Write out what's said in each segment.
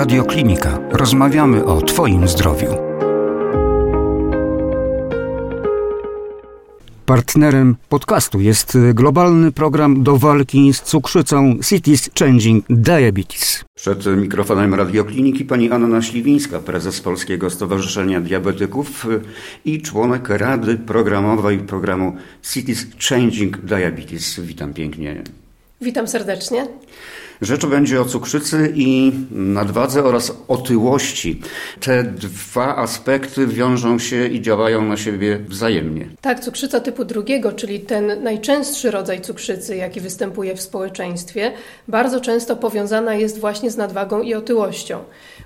Radio Klinika. Rozmawiamy o Twoim zdrowiu. Partnerem podcastu jest globalny program do walki z cukrzycą Cities Changing Diabetes. Przed mikrofonem Radiokliniki pani Anna Śliwińska, prezes Polskiego Stowarzyszenia Diabetyków i członek Rady Programowej programu Cities Changing Diabetes. Witam pięknie. Witam serdecznie. Rzecz będzie o cukrzycy i nadwadze oraz otyłości. Te dwa aspekty wiążą się i działają na siebie wzajemnie. Tak, cukrzyca typu drugiego, czyli ten najczęstszy rodzaj cukrzycy, jaki występuje w społeczeństwie, bardzo często powiązana jest właśnie z nadwagą i otyłością.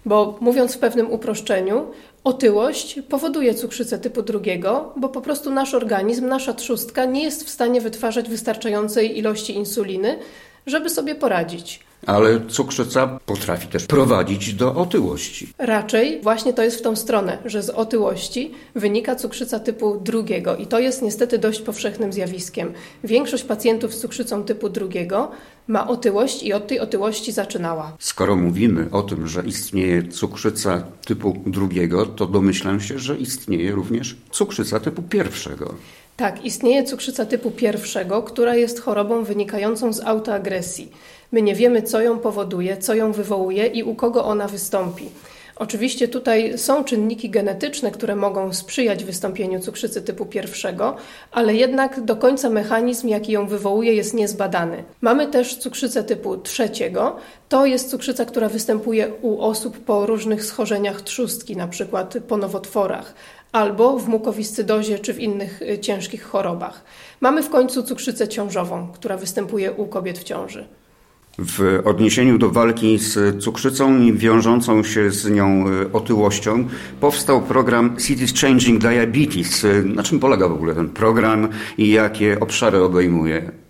Bo mówiąc w pewnym uproszczeniu, Otyłość powoduje cukrzycę typu drugiego, bo po prostu nasz organizm, nasza trzustka nie jest w stanie wytwarzać wystarczającej ilości insuliny, żeby sobie poradzić. Ale cukrzyca potrafi też prowadzić do otyłości. Raczej właśnie to jest w tą stronę, że z otyłości wynika cukrzyca typu drugiego i to jest niestety dość powszechnym zjawiskiem. Większość pacjentów z cukrzycą typu drugiego ma otyłość i od tej otyłości zaczynała. Skoro mówimy o tym, że istnieje cukrzyca typu drugiego, to domyślam się, że istnieje również cukrzyca typu pierwszego. Tak, istnieje cukrzyca typu pierwszego, która jest chorobą wynikającą z autoagresji. My nie wiemy, co ją powoduje, co ją wywołuje i u kogo ona wystąpi. Oczywiście tutaj są czynniki genetyczne, które mogą sprzyjać wystąpieniu cukrzycy typu pierwszego, ale jednak do końca mechanizm, jaki ją wywołuje, jest niezbadany. Mamy też cukrzycę typu trzeciego. To jest cukrzyca, która występuje u osób po różnych schorzeniach trzustki, na przykład po nowotworach albo w mukowiscydozie czy w innych y, ciężkich chorobach. Mamy w końcu cukrzycę ciążową, która występuje u kobiet w ciąży. W odniesieniu do walki z cukrzycą i wiążącą się z nią y, otyłością powstał program Cities Changing Diabetes. Na czym polega w ogóle ten program i jakie obszary obejmuje?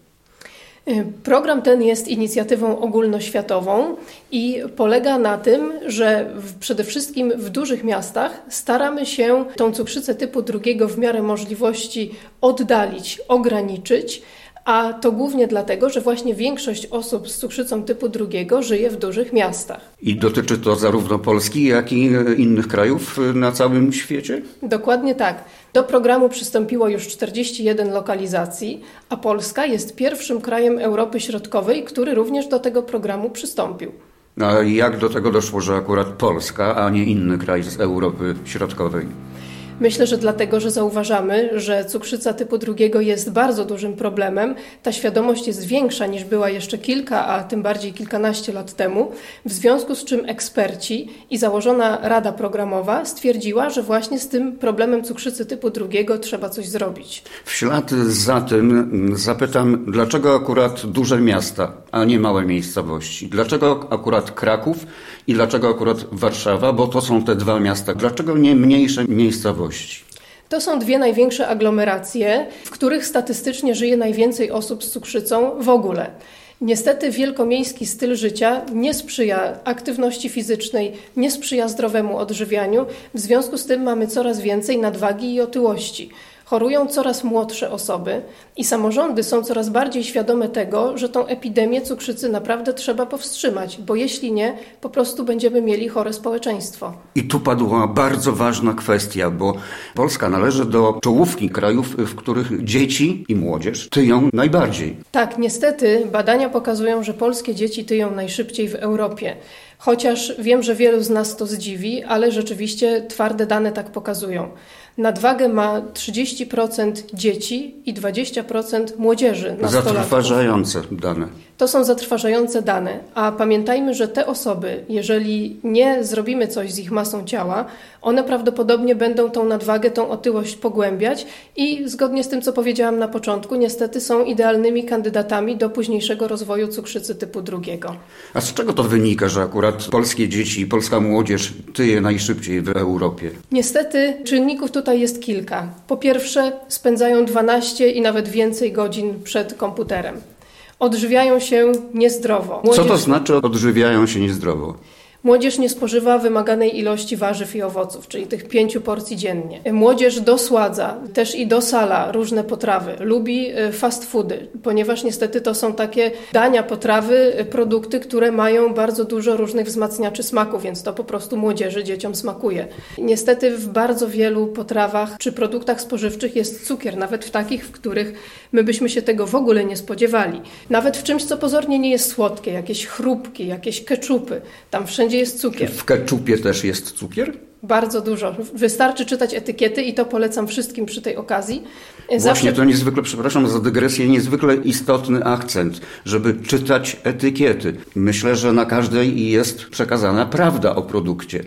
Y, program ten jest inicjatywą ogólnoświatową i polega na tym, że w, przede wszystkim w dużych miastach staramy się tą cukrzycę typu drugiego w miarę możliwości oddalić, ograniczyć a to głównie dlatego, że właśnie większość osób z cukrzycą typu drugiego żyje w dużych miastach. I dotyczy to zarówno Polski, jak i innych krajów na całym świecie? Dokładnie tak. Do programu przystąpiło już 41 lokalizacji, a Polska jest pierwszym krajem Europy Środkowej, który również do tego programu przystąpił. A jak do tego doszło, że akurat Polska, a nie inny kraj z Europy Środkowej? Myślę, że dlatego, że zauważamy, że cukrzyca typu drugiego jest bardzo dużym problemem. Ta świadomość jest większa niż była jeszcze kilka, a tym bardziej kilkanaście lat temu, w związku z czym eksperci i założona Rada Programowa stwierdziła, że właśnie z tym problemem cukrzycy typu drugiego trzeba coś zrobić. W ślad za tym zapytam, dlaczego akurat duże miasta, a nie małe miejscowości? Dlaczego akurat Kraków i dlaczego akurat Warszawa? Bo to są te dwa miasta. Dlaczego nie mniejsze miejscowości? To są dwie największe aglomeracje, w których statystycznie żyje najwięcej osób z cukrzycą w ogóle. Niestety wielkomiejski styl życia nie sprzyja aktywności fizycznej, nie sprzyja zdrowemu odżywianiu, w związku z tym mamy coraz więcej nadwagi i otyłości. Chorują coraz młodsze osoby i samorządy są coraz bardziej świadome tego, że tą epidemię cukrzycy naprawdę trzeba powstrzymać, bo jeśli nie, po prostu będziemy mieli chore społeczeństwo. I tu padła bardzo ważna kwestia, bo Polska należy do czołówki krajów, w których dzieci i młodzież tyją najbardziej. Tak, niestety badania pokazują, że polskie dzieci tyją najszybciej w Europie. Chociaż wiem, że wielu z nas to zdziwi, ale rzeczywiście twarde dane tak pokazują. Nadwagę ma 30% dzieci i 20% młodzieży. Zatrważające dane. To są zatrważające dane, a pamiętajmy, że te osoby, jeżeli nie zrobimy coś z ich masą ciała, one prawdopodobnie będą tą nadwagę, tą otyłość pogłębiać i zgodnie z tym, co powiedziałam na początku, niestety są idealnymi kandydatami do późniejszego rozwoju cukrzycy typu drugiego. A z czego to wynika, że akurat polskie dzieci i polska młodzież tyje najszybciej w Europie? Niestety czynników tutaj jest kilka. Po pierwsze, spędzają 12 i nawet więcej godzin przed komputerem odżywiają się niezdrowo. Młodzież... Co to znaczy odżywiają się niezdrowo? Młodzież nie spożywa wymaganej ilości warzyw i owoców, czyli tych pięciu porcji dziennie. Młodzież dosładza też i dosala różne potrawy. Lubi e, fast foody, ponieważ niestety to są takie dania, potrawy, e, produkty, które mają bardzo dużo różnych wzmacniaczy smaku, więc to po prostu młodzieży, dzieciom smakuje. Niestety w bardzo wielu potrawach czy produktach spożywczych jest cukier, nawet w takich, w których my byśmy się tego w ogóle nie spodziewali. Nawet w czymś, co pozornie nie jest słodkie, jakieś chrupki, jakieś keczupy. Tam wszędzie jest cukier. W keczupie też jest cukier? Bardzo dużo. Wystarczy czytać etykiety i to polecam wszystkim przy tej okazji. Zawsze... Właśnie to niezwykle, przepraszam za dygresję, niezwykle istotny akcent, żeby czytać etykiety. Myślę, że na każdej jest przekazana prawda o produkcie.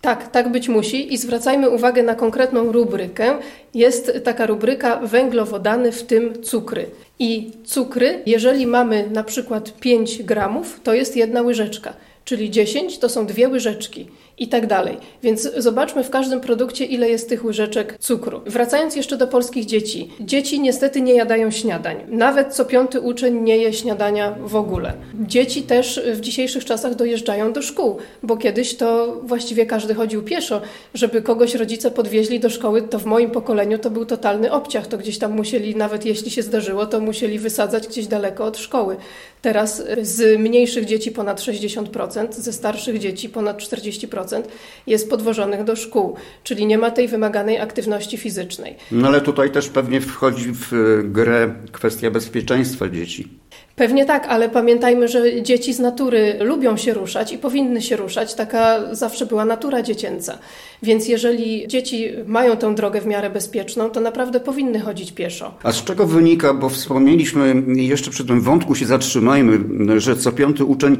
Tak, tak być musi i zwracajmy uwagę na konkretną rubrykę. Jest taka rubryka węglowodany, w tym cukry. I cukry, jeżeli mamy na przykład 5 gramów, to jest jedna łyżeczka, czyli 10 to są dwie łyżeczki i tak dalej. Więc zobaczmy w każdym produkcie, ile jest tych łyżeczek cukru. Wracając jeszcze do polskich dzieci. Dzieci niestety nie jadają śniadań. Nawet co piąty uczeń nie je śniadania w ogóle. Dzieci też w dzisiejszych czasach dojeżdżają do szkół, bo kiedyś to właściwie każdy chodził pieszo. Żeby kogoś rodzice podwieźli do szkoły, to w moim pokoleniu to był totalny obciach. To gdzieś tam musieli, nawet jeśli się zdarzyło, to musieli wysadzać gdzieś daleko od szkoły. Teraz z mniejszych dzieci ponad 60%, ze starszych dzieci ponad 40% jest podwożonych do szkół, czyli nie ma tej wymaganej aktywności fizycznej. No ale tutaj też pewnie wchodzi w grę kwestia bezpieczeństwa dzieci. Pewnie tak, ale pamiętajmy, że dzieci z natury lubią się ruszać i powinny się ruszać. Taka zawsze była natura dziecięca. Więc jeżeli dzieci mają tę drogę w miarę bezpieczną, to naprawdę powinny chodzić pieszo. A z czego wynika, bo wspomnieliśmy, jeszcze przy tym wątku się zatrzymajmy, że co piąty uczeń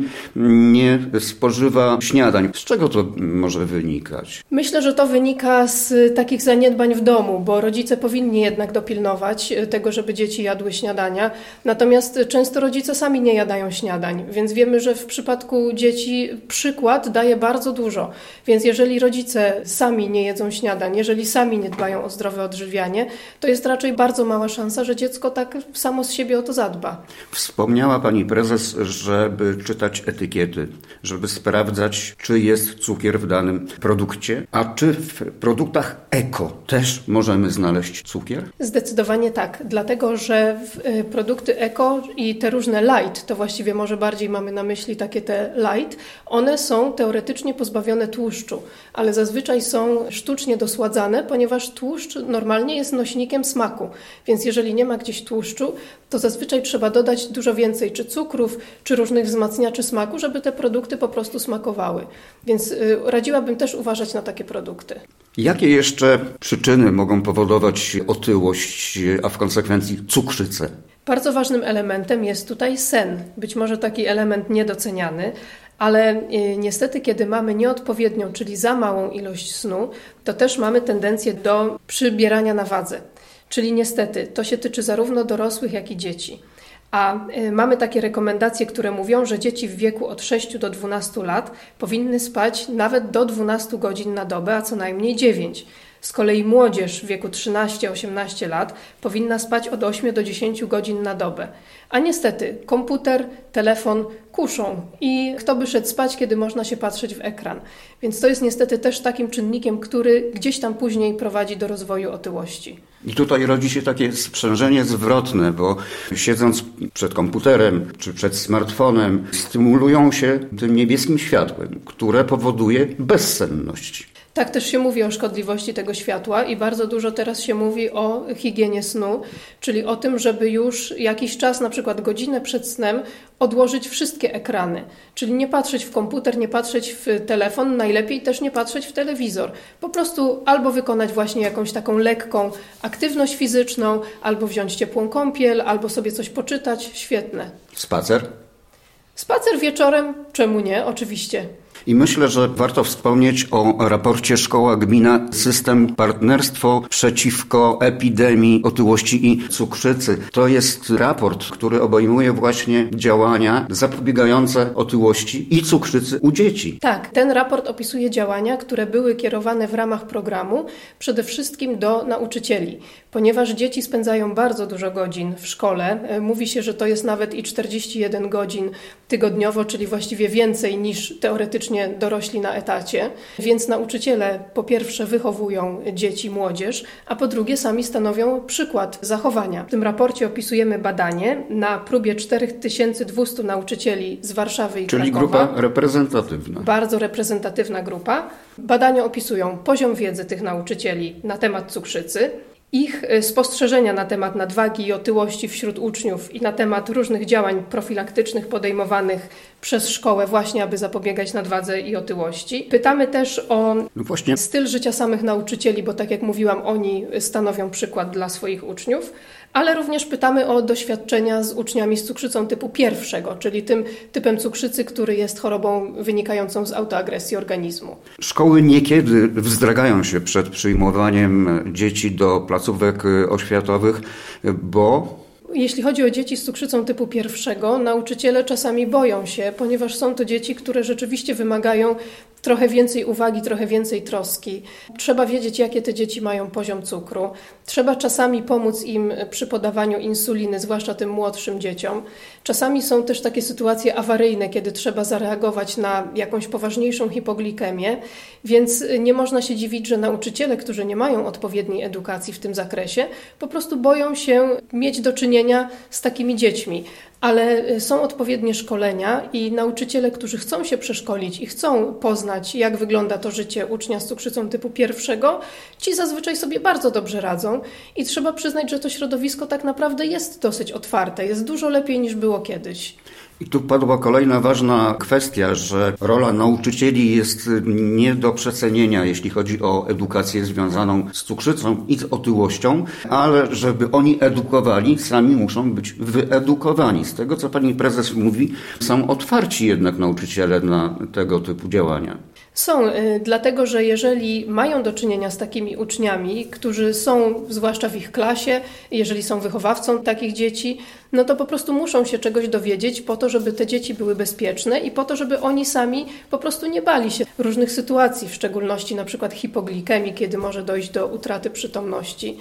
nie spożywa śniadań. Z czego to może wynikać? Myślę, że to wynika z takich zaniedbań w domu, bo rodzice powinni jednak dopilnować tego, żeby dzieci jadły śniadania. Natomiast często rodzice sami nie jadają śniadań, więc wiemy, że w przypadku dzieci przykład daje bardzo dużo. Więc jeżeli rodzice sami nie jedzą śniadań, jeżeli sami nie dbają o zdrowe odżywianie, to jest raczej bardzo mała szansa, że dziecko tak samo z siebie o to zadba. Wspomniała pani prezes, żeby czytać etykiety, żeby sprawdzać, czy jest cukier w danym produkcie, a czy w produktach eko też możemy znaleźć cukier? Zdecydowanie tak, dlatego że y, produkty eko i te różne light, to właściwie może bardziej mamy na myśli takie te light, one są teoretycznie pozbawione tłuszczu, ale zazwyczaj są sztucznie dosładzane, ponieważ tłuszcz normalnie jest nośnikiem smaku. Więc jeżeli nie ma gdzieś tłuszczu, to zazwyczaj trzeba dodać dużo więcej czy cukrów, czy różnych wzmacniaczy smaku, żeby te produkty po prostu smakowały. Więc y, radziłabym też uważać na takie produkty. Jakie jeszcze przyczyny mogą powodować otyłość, a w konsekwencji cukrzycę? Bardzo ważnym elementem jest tutaj sen. Być może taki element niedoceniany, ale y, niestety, kiedy mamy nieodpowiednią, czyli za małą ilość snu, to też mamy tendencję do przybierania na wadze. Czyli niestety to się tyczy zarówno dorosłych, jak i dzieci. A y, mamy takie rekomendacje, które mówią, że dzieci w wieku od 6 do 12 lat powinny spać nawet do 12 godzin na dobę, a co najmniej 9. Z kolei młodzież w wieku 13-18 lat powinna spać od 8 do 10 godzin na dobę. A niestety komputer, telefon kuszą i kto by szedł spać, kiedy można się patrzeć w ekran. Więc to jest niestety też takim czynnikiem, który gdzieś tam później prowadzi do rozwoju otyłości. I tutaj rodzi się takie sprzężenie zwrotne, bo siedząc przed komputerem czy przed smartfonem, stymulują się tym niebieskim światłem, które powoduje bezsenność. Tak też się mówi o szkodliwości tego światła i bardzo dużo teraz się mówi o higienie snu, czyli o tym, żeby już jakiś czas, na przykład godzinę przed snem, odłożyć wszystkie ekrany. Czyli nie patrzeć w komputer, nie patrzeć w telefon, najlepiej też nie patrzeć w telewizor. Po prostu albo wykonać właśnie jakąś taką lekką aktywność fizyczną, albo wziąć ciepłą kąpiel, albo sobie coś poczytać. Świetne. Spacer? Spacer wieczorem, czemu nie? Oczywiście. I myślę, że warto wspomnieć o raporcie Szkoła Gmina System Partnerstwo przeciwko epidemii otyłości i cukrzycy. To jest raport, który obejmuje właśnie działania zapobiegające otyłości i cukrzycy u dzieci. Tak, ten raport opisuje działania, które były kierowane w ramach programu przede wszystkim do nauczycieli, ponieważ dzieci spędzają bardzo dużo godzin w szkole. E, mówi się, że to jest nawet i 41 godzin tygodniowo, czyli właściwie więcej niż teoretycznie dorośli na etacie, więc nauczyciele po pierwsze wychowują dzieci, młodzież, a po drugie sami stanowią przykład zachowania. W tym raporcie opisujemy badanie na próbie 4200 nauczycieli z Warszawy i Czyli Krakowa. grupa reprezentatywna. Bardzo reprezentatywna grupa. Badania opisują poziom wiedzy tych nauczycieli na temat cukrzycy, ich y, spostrzeżenia na temat nadwagi i otyłości wśród uczniów i na temat różnych działań profilaktycznych podejmowanych przez szkołę właśnie, aby zapobiegać nadwadze i otyłości. Pytamy też o No styl życia samych nauczycieli, bo tak jak mówiłam, oni stanowią przykład dla swoich uczniów, ale również pytamy o doświadczenia z uczniami z cukrzycą typu pierwszego, czyli tym typem cukrzycy, który jest chorobą wynikającą z autoagresji organizmu. szkoły niekiedy wzdragają się przed przyjmowaniem dzieci do placówek oświatowych, bo Jeśli chodzi o dzieci z cukrzycą typu pierwszego, nauczyciele czasami boją się, ponieważ są to dzieci, które rzeczywiście wymagają trochę więcej uwagi, trochę więcej troski. Trzeba wiedzieć, jakie te dzieci mają poziom cukru. Trzeba czasami pomóc im przy podawaniu insuliny, zwłaszcza tym młodszym dzieciom. Czasami są też takie sytuacje awaryjne, kiedy trzeba zareagować na jakąś poważniejszą hipoglikemię, więc nie można się dziwić, że nauczyciele, którzy nie mają odpowiedniej edukacji w tym zakresie, po prostu boją się mieć do czynienia z takimi dziećmi. Ale y, są odpowiednie szkolenia i nauczyciele, którzy chcą się przeszkolić i chcą poznać, jak wygląda to życie ucznia z cukrzycą typu pierwszego, ci zazwyczaj sobie bardzo dobrze radzą i trzeba przyznać, że to środowisko tak naprawdę jest dosyć otwarte, jest dużo lepiej niż było kiedyś. I tu padła kolejna ważna kwestia, że rola nauczycieli jest nie do przecenienia, jeśli chodzi o edukację związaną z cukrzycą i z otyłością, ale żeby oni edukowali, sami muszą być wyedukowani. Z tego, co pani prezes mówi, są otwarci jednak nauczyciele na tego typu działania. Są, y, dlatego że jeżeli mają do czynienia z takimi uczniami, którzy są zwłaszcza w ich klasie, jeżeli są wychowawcą takich dzieci, no to po prostu muszą się czegoś dowiedzieć po to, żeby te dzieci były bezpieczne i po to, żeby oni sami po prostu nie bali się różnych sytuacji, w szczególności na przykład hipoglikemii, kiedy może dojść do utraty przytomności.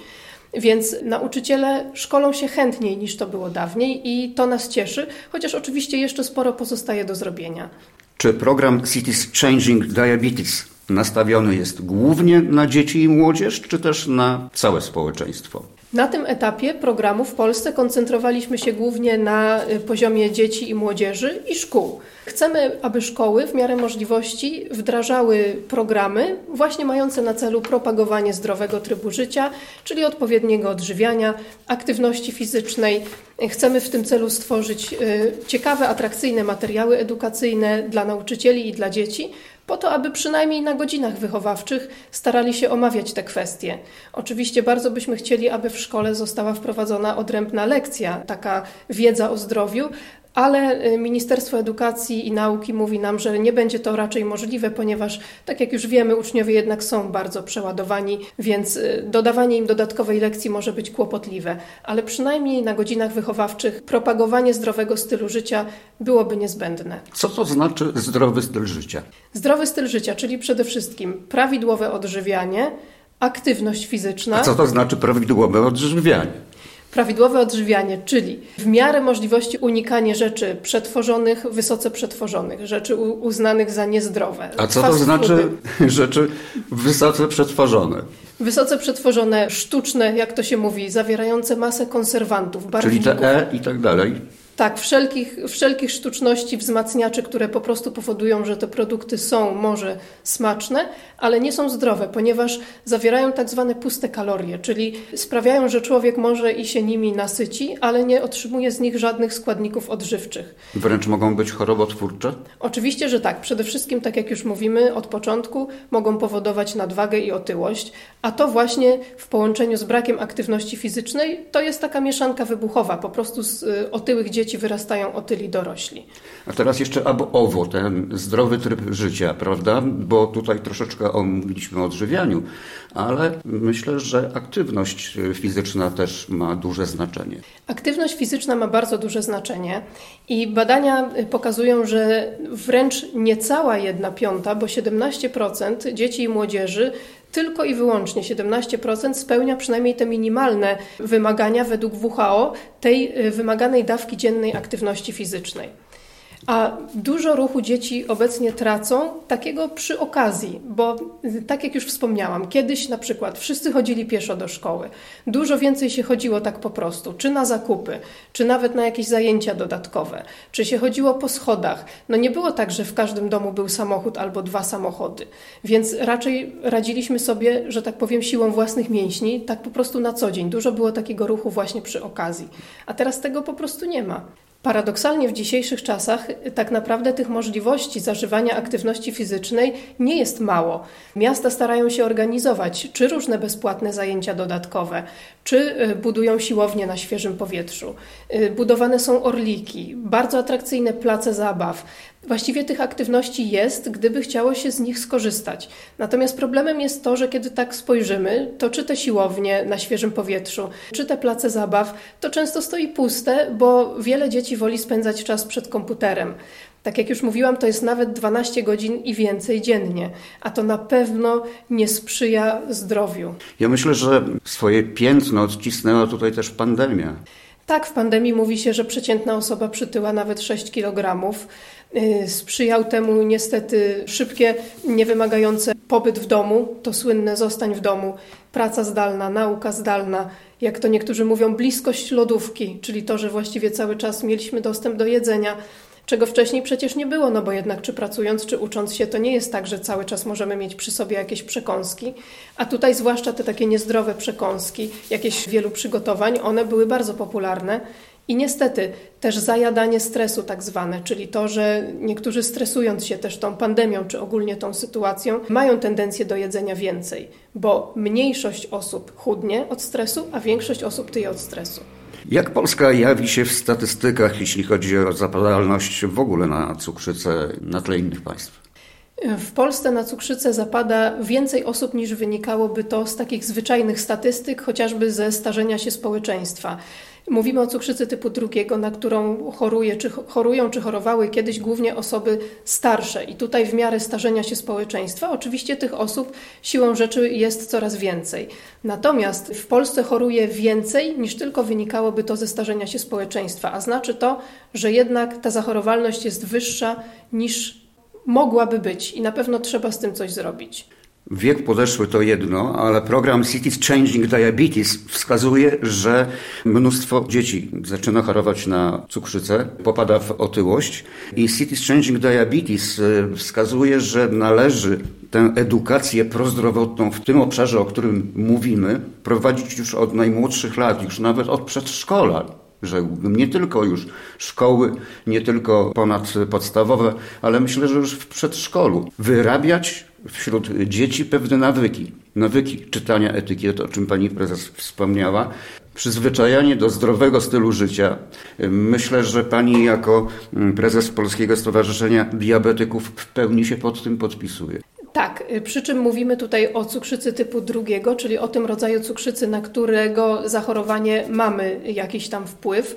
Więc nauczyciele szkolą się chętniej niż to było dawniej i to nas cieszy, chociaż oczywiście jeszcze sporo pozostaje do zrobienia. Czy program Cities Changing Diabetes nastawiony jest głównie na dzieci i młodzież, czy też na całe społeczeństwo? Na tym etapie programu w Polsce koncentrowaliśmy się głównie na y, poziomie dzieci i młodzieży i szkół. Chcemy, aby szkoły w miarę możliwości wdrażały programy właśnie mające na celu propagowanie zdrowego trybu życia, czyli odpowiedniego odżywiania, aktywności fizycznej. Chcemy w tym celu stworzyć y, ciekawe, atrakcyjne materiały edukacyjne dla nauczycieli i dla dzieci, po to, aby przynajmniej na godzinach wychowawczych starali się omawiać te kwestie. Oczywiście bardzo byśmy chcieli, aby w szkole została wprowadzona odrębna lekcja, taka wiedza o zdrowiu, ale y, Ministerstwo Edukacji i Nauki mówi nam, że nie będzie to raczej możliwe, ponieważ, tak jak już wiemy, uczniowie jednak są bardzo przeładowani, więc y, dodawanie im dodatkowej lekcji może być kłopotliwe. Ale przynajmniej na godzinach wychowawczych propagowanie zdrowego stylu życia byłoby niezbędne. Co to znaczy zdrowy styl życia? Zdrowy styl życia, czyli przede wszystkim prawidłowe odżywianie, aktywność fizyczna. A co to znaczy prawidłowe odżywianie? Prawidłowe odżywianie, czyli w miarę możliwości unikanie rzeczy przetworzonych, wysoce przetworzonych, rzeczy uznanych za niezdrowe. A co to znaczy rzeczy wysoce przetworzone? Wysoce przetworzone, sztuczne, jak to się mówi, zawierające masę konserwantów, Czyli barwników. te E i tak dalej. Tak, wszelkich, wszelkich sztuczności, wzmacniaczy, które po prostu powodują, że te produkty są może smaczne, ale nie są zdrowe, ponieważ zawierają tak zwane puste kalorie, czyli sprawiają, że człowiek może i się nimi nasyci, ale nie otrzymuje z nich żadnych składników odżywczych. Wręcz mogą być chorobotwórcze. Oczywiście, że tak. Przede wszystkim, tak jak już mówimy od początku, mogą powodować nadwagę i otyłość, a to właśnie w połączeniu z brakiem aktywności fizycznej to jest taka mieszanka wybuchowa. Po prostu z y, otyłych dzieci wyrastają otyli dorośli. A teraz jeszcze abo owo, ten zdrowy tryb życia, prawda? Bo tutaj troszeczkę omówiliśmy o odżywianiu, ale myślę, że aktywność fizyczna też ma duże znaczenie. Aktywność fizyczna ma bardzo duże znaczenie i badania pokazują, że wręcz niecała jedna piąta, bo 17% dzieci i młodzieży tylko i wyłącznie 17% spełnia przynajmniej te minimalne wymagania według WHO tej y, wymaganej dawki dziennej aktywności fizycznej. A dużo ruchu dzieci obecnie tracą takiego przy okazji, bo tak jak już wspomniałam, kiedyś na przykład wszyscy chodzili pieszo do szkoły. Dużo więcej się chodziło tak po prostu, czy na zakupy, czy nawet na jakieś zajęcia dodatkowe, czy się chodziło po schodach. No nie było tak, że w każdym domu był samochód albo dwa samochody, więc raczej radziliśmy sobie, że tak powiem, siłą własnych mięśni, tak po prostu na co dzień. Dużo było takiego ruchu właśnie przy okazji. A teraz tego po prostu nie ma. Paradoksalnie w dzisiejszych czasach tak naprawdę tych możliwości zażywania aktywności fizycznej nie jest mało. Miasta starają się organizować czy różne bezpłatne zajęcia dodatkowe, czy y, budują siłownie na świeżym powietrzu. Y, budowane są orliki, bardzo atrakcyjne place zabaw. Właściwie tych aktywności jest, gdyby chciało się z nich skorzystać. Natomiast problemem jest to, że kiedy tak spojrzymy, to czy te siłownie na świeżym powietrzu, czy te place zabaw, to często stoi puste, bo wiele dzieci woli spędzać czas przed komputerem. Tak jak już mówiłam, to jest nawet 12 godzin i więcej dziennie, a to na pewno nie sprzyja zdrowiu. Ja myślę, że swoje piętno odcisnęła tutaj też pandemia. Tak, w pandemii mówi się, że przeciętna osoba przytyła nawet 6 kg. Y, sprzyjał temu niestety szybkie, niewymagające pobyt w domu, to słynne zostań w domu, praca zdalna, nauka zdalna, jak to niektórzy mówią, bliskość lodówki, czyli to, że właściwie cały czas mieliśmy dostęp do jedzenia, czego wcześniej przecież nie było, no bo jednak czy pracując, czy ucząc się, to nie jest tak, że cały czas możemy mieć przy sobie jakieś przekąski, a tutaj zwłaszcza te takie niezdrowe przekąski, jakieś wielu przygotowań, one były bardzo popularne i niestety też zajadanie stresu tak zwane, czyli to, że niektórzy stresując się też tą pandemią czy ogólnie tą sytuacją, mają tendencję do jedzenia więcej, bo mniejszość osób chudnie od stresu, a większość osób tyje od stresu. Jak Polska jawi się w statystykach, jeśli chodzi o zapadalność w ogóle na cukrzycę na tle innych państw? W Polsce na cukrzycę zapada więcej osób niż wynikałoby to z takich zwyczajnych statystyk, chociażby ze starzenia się społeczeństwa. Mówimy o cukrzycy typu drugiego, na którą choruje, czy chorują, czy chorowały kiedyś głównie osoby starsze. I tutaj w miarę starzenia się społeczeństwa, oczywiście tych osób siłą rzeczy jest coraz więcej. Natomiast w Polsce choruje więcej niż tylko wynikałoby to ze starzenia się społeczeństwa, a znaczy to, że jednak ta zachorowalność jest wyższa niż mogłaby być i na pewno trzeba z tym coś zrobić. Wiek podeszły to jedno, ale program Cities Changing Diabetes wskazuje, że mnóstwo dzieci zaczyna chorować na cukrzycę, popada w otyłość i Cities Changing Diabetes y, wskazuje, że należy tę edukację prozdrowotną w tym obszarze, o którym mówimy, prowadzić już od najmłodszych lat, już nawet od przedszkola rzekłbym. Nie tylko już szkoły, nie tylko ponadpodstawowe, ale myślę, że już w przedszkolu. Wyrabiać wśród dzieci pewne nawyki. Nawyki czytania etykiet, o czym pani prezes wspomniała. Przyzwyczajanie do zdrowego stylu życia. Myślę, że pani jako prezes Polskiego Stowarzyszenia Diabetyków w pełni się pod tym podpisuje. Tak, y, przy czym mówimy tutaj o cukrzycy typu drugiego, czyli o tym rodzaju cukrzycy, na którego zachorowanie mamy jakiś tam wpływ.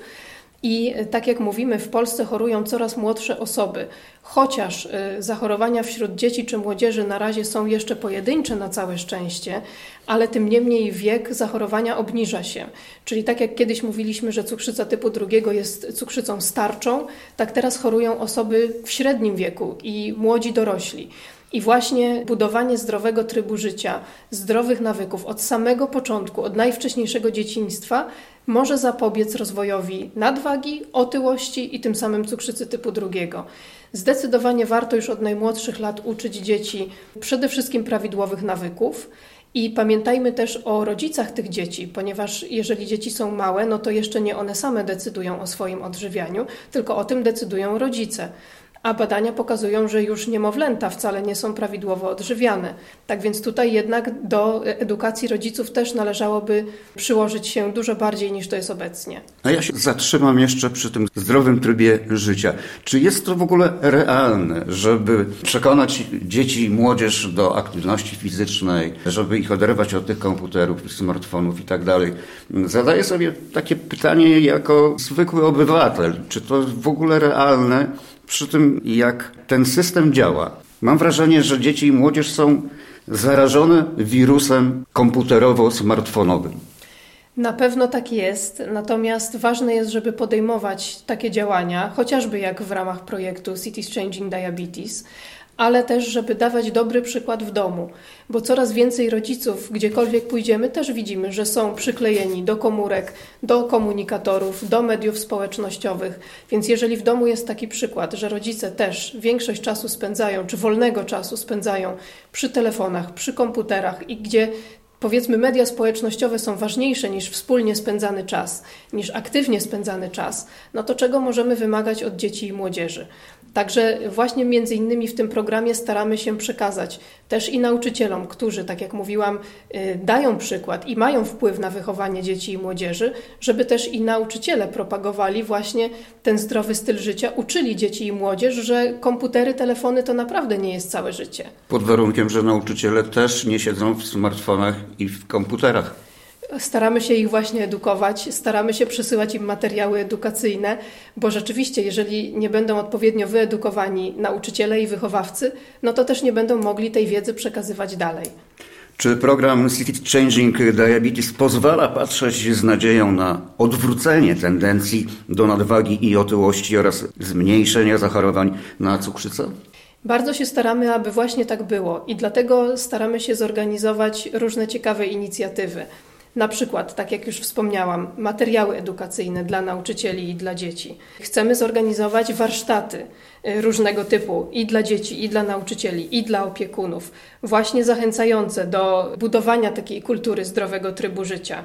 I y, tak jak mówimy, w Polsce chorują coraz młodsze osoby. Chociaż y, zachorowania wśród dzieci czy młodzieży na razie są jeszcze pojedyncze na całe szczęście, ale tym niemniej wiek zachorowania obniża się. Czyli tak jak kiedyś mówiliśmy, że cukrzyca typu drugiego jest cukrzycą starczą, tak teraz chorują osoby w średnim wieku i młodzi dorośli. I właśnie budowanie zdrowego trybu życia, zdrowych nawyków od samego początku, od najwcześniejszego dzieciństwa, może zapobiec rozwojowi nadwagi, otyłości i tym samym cukrzycy typu drugiego. Zdecydowanie warto już od najmłodszych lat uczyć dzieci przede wszystkim prawidłowych nawyków. I pamiętajmy też o rodzicach tych dzieci, ponieważ jeżeli dzieci są małe, no to jeszcze nie one same decydują o swoim odżywianiu, tylko o tym decydują rodzice a badania pokazują, że już niemowlęta wcale nie są prawidłowo odżywiane. Tak więc tutaj jednak do edukacji rodziców też należałoby przyłożyć się dużo bardziej niż to jest obecnie. A ja się zatrzymam jeszcze przy tym zdrowym trybie życia. Czy jest to w ogóle realne, żeby przekonać dzieci i młodzież do aktywności fizycznej, żeby ich oderwać od tych komputerów, smartfonów i tak dalej? Zadaję sobie takie pytanie jako zwykły obywatel. Czy to w ogóle realne? Przy tym, jak ten system działa. Mam wrażenie, że dzieci i młodzież są zarażone wirusem komputerowo-smartfonowym. Na pewno tak jest, natomiast ważne jest, żeby podejmować takie działania, chociażby jak w ramach projektu Cities Changing Diabetes, ale też, żeby dawać dobry przykład w domu, bo coraz więcej rodziców, gdziekolwiek pójdziemy, też widzimy, że są przyklejeni do komórek, do komunikatorów, do mediów społecznościowych. Więc jeżeli w domu jest taki przykład, że rodzice też większość czasu spędzają, czy wolnego czasu spędzają przy telefonach, przy komputerach i gdzie powiedzmy media społecznościowe są ważniejsze niż wspólnie spędzany czas, niż aktywnie spędzany czas, no to czego możemy wymagać od dzieci i młodzieży? Także właśnie między innymi w tym programie staramy się przekazać też i nauczycielom, którzy, tak jak mówiłam, y, dają przykład i mają wpływ na wychowanie dzieci i młodzieży, żeby też i nauczyciele propagowali właśnie ten zdrowy styl życia, uczyli dzieci i młodzież, że komputery, telefony to naprawdę nie jest całe życie. Pod warunkiem, że nauczyciele też nie siedzą w smartfonach i w komputerach. Staramy się ich właśnie edukować, staramy się przesyłać im materiały edukacyjne, bo rzeczywiście, jeżeli nie będą odpowiednio wyedukowani nauczyciele i wychowawcy, no to też nie będą mogli tej wiedzy przekazywać dalej. Czy program City Changing Diabetes pozwala patrzeć z nadzieją na odwrócenie tendencji do nadwagi i otyłości oraz zmniejszenia zachorowań na cukrzycę? Bardzo się staramy, aby właśnie tak było i dlatego staramy się zorganizować różne ciekawe inicjatywy. Na przykład, tak jak już wspomniałam, materiały edukacyjne dla nauczycieli i dla dzieci. Chcemy zorganizować warsztaty y, różnego typu i dla dzieci, i dla nauczycieli, i dla opiekunów, właśnie zachęcające do budowania takiej kultury zdrowego trybu życia.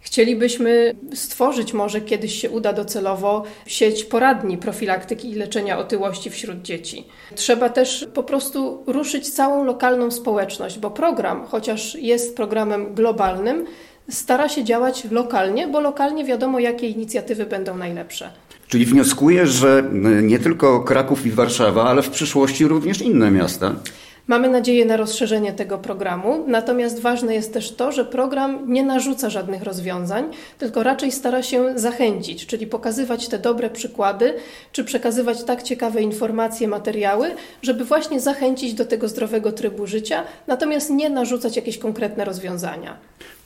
Chcielibyśmy stworzyć, może kiedyś się uda docelowo, sieć poradni profilaktyki i leczenia otyłości wśród dzieci. Trzeba też po prostu ruszyć całą lokalną społeczność, bo program, chociaż jest programem globalnym, stara się działać lokalnie, bo lokalnie wiadomo, jakie inicjatywy będą najlepsze. Czyli wnioskuję, że nie tylko Kraków i Warszawa, ale w przyszłości również inne miasta. Mamy nadzieję na rozszerzenie tego programu, natomiast ważne jest też to, że program nie narzuca żadnych rozwiązań, tylko raczej stara się zachęcić, czyli pokazywać te dobre przykłady, czy przekazywać tak ciekawe informacje, materiały, żeby właśnie zachęcić do tego zdrowego trybu życia, natomiast nie narzucać jakieś konkretne rozwiązania.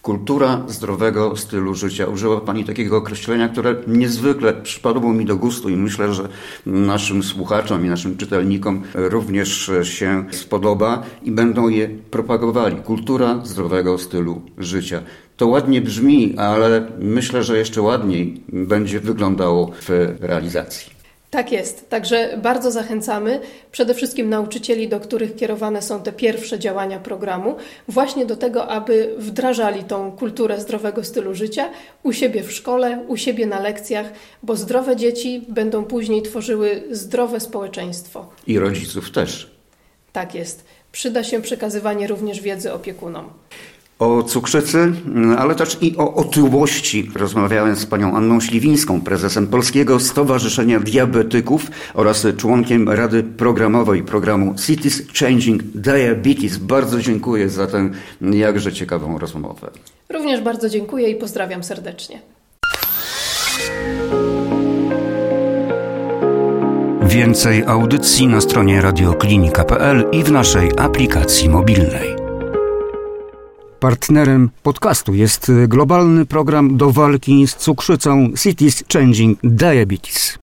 Kultura zdrowego stylu życia. Użyła Pani takiego określenia, które niezwykle przypadło mi do gustu i myślę, że naszym słuchaczom i naszym czytelnikom również się spodoba i będą je propagowali. Kultura zdrowego stylu życia. To ładnie brzmi, ale myślę, że jeszcze ładniej będzie wyglądało w realizacji. Tak jest. Także bardzo zachęcamy przede wszystkim nauczycieli, do których kierowane są te pierwsze działania programu, właśnie do tego, aby wdrażali tą kulturę zdrowego stylu życia u siebie w szkole, u siebie na lekcjach, bo zdrowe dzieci będą później tworzyły zdrowe społeczeństwo. I rodziców też. Tak jest. Przyda się przekazywanie również wiedzy opiekunom o cukrzycy, ale też i o otyłości. Rozmawiałem z panią Anną Śliwińską, prezesem Polskiego Stowarzyszenia Diabetyków oraz członkiem Rady Programowej programu Cities Changing Diabetes. Bardzo dziękuję za tę jakże ciekawą rozmowę. Również bardzo dziękuję i pozdrawiam serdecznie. Więcej audycji na stronie radioklinika.pl i w naszej aplikacji mobilnej. Partnerem podcastu jest globalny program do walki z cukrzycą Cities Changing Diabetes.